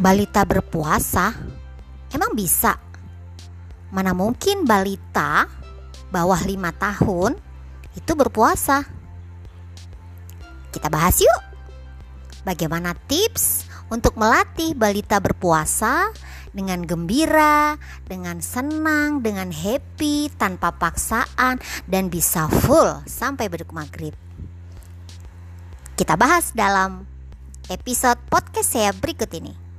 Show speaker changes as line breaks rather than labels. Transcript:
balita berpuasa? Emang bisa? Mana mungkin balita bawah lima tahun itu berpuasa? Kita bahas yuk. Bagaimana tips untuk melatih balita berpuasa dengan gembira, dengan senang, dengan happy, tanpa paksaan, dan bisa full sampai beduk maghrib. Kita bahas dalam episode podcast saya berikut ini.